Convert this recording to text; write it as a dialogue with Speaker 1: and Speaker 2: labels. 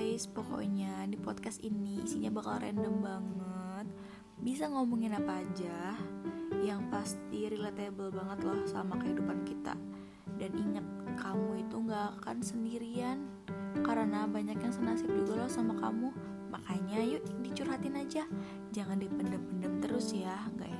Speaker 1: guys pokoknya di podcast ini isinya bakal random banget. Bisa ngomongin apa aja yang pasti relatable banget loh sama kehidupan kita. Dan inget kamu itu gak akan sendirian. Karena banyak yang senasib juga loh sama kamu. Makanya yuk dicurhatin aja. Jangan dipendem-pendem terus ya gak enak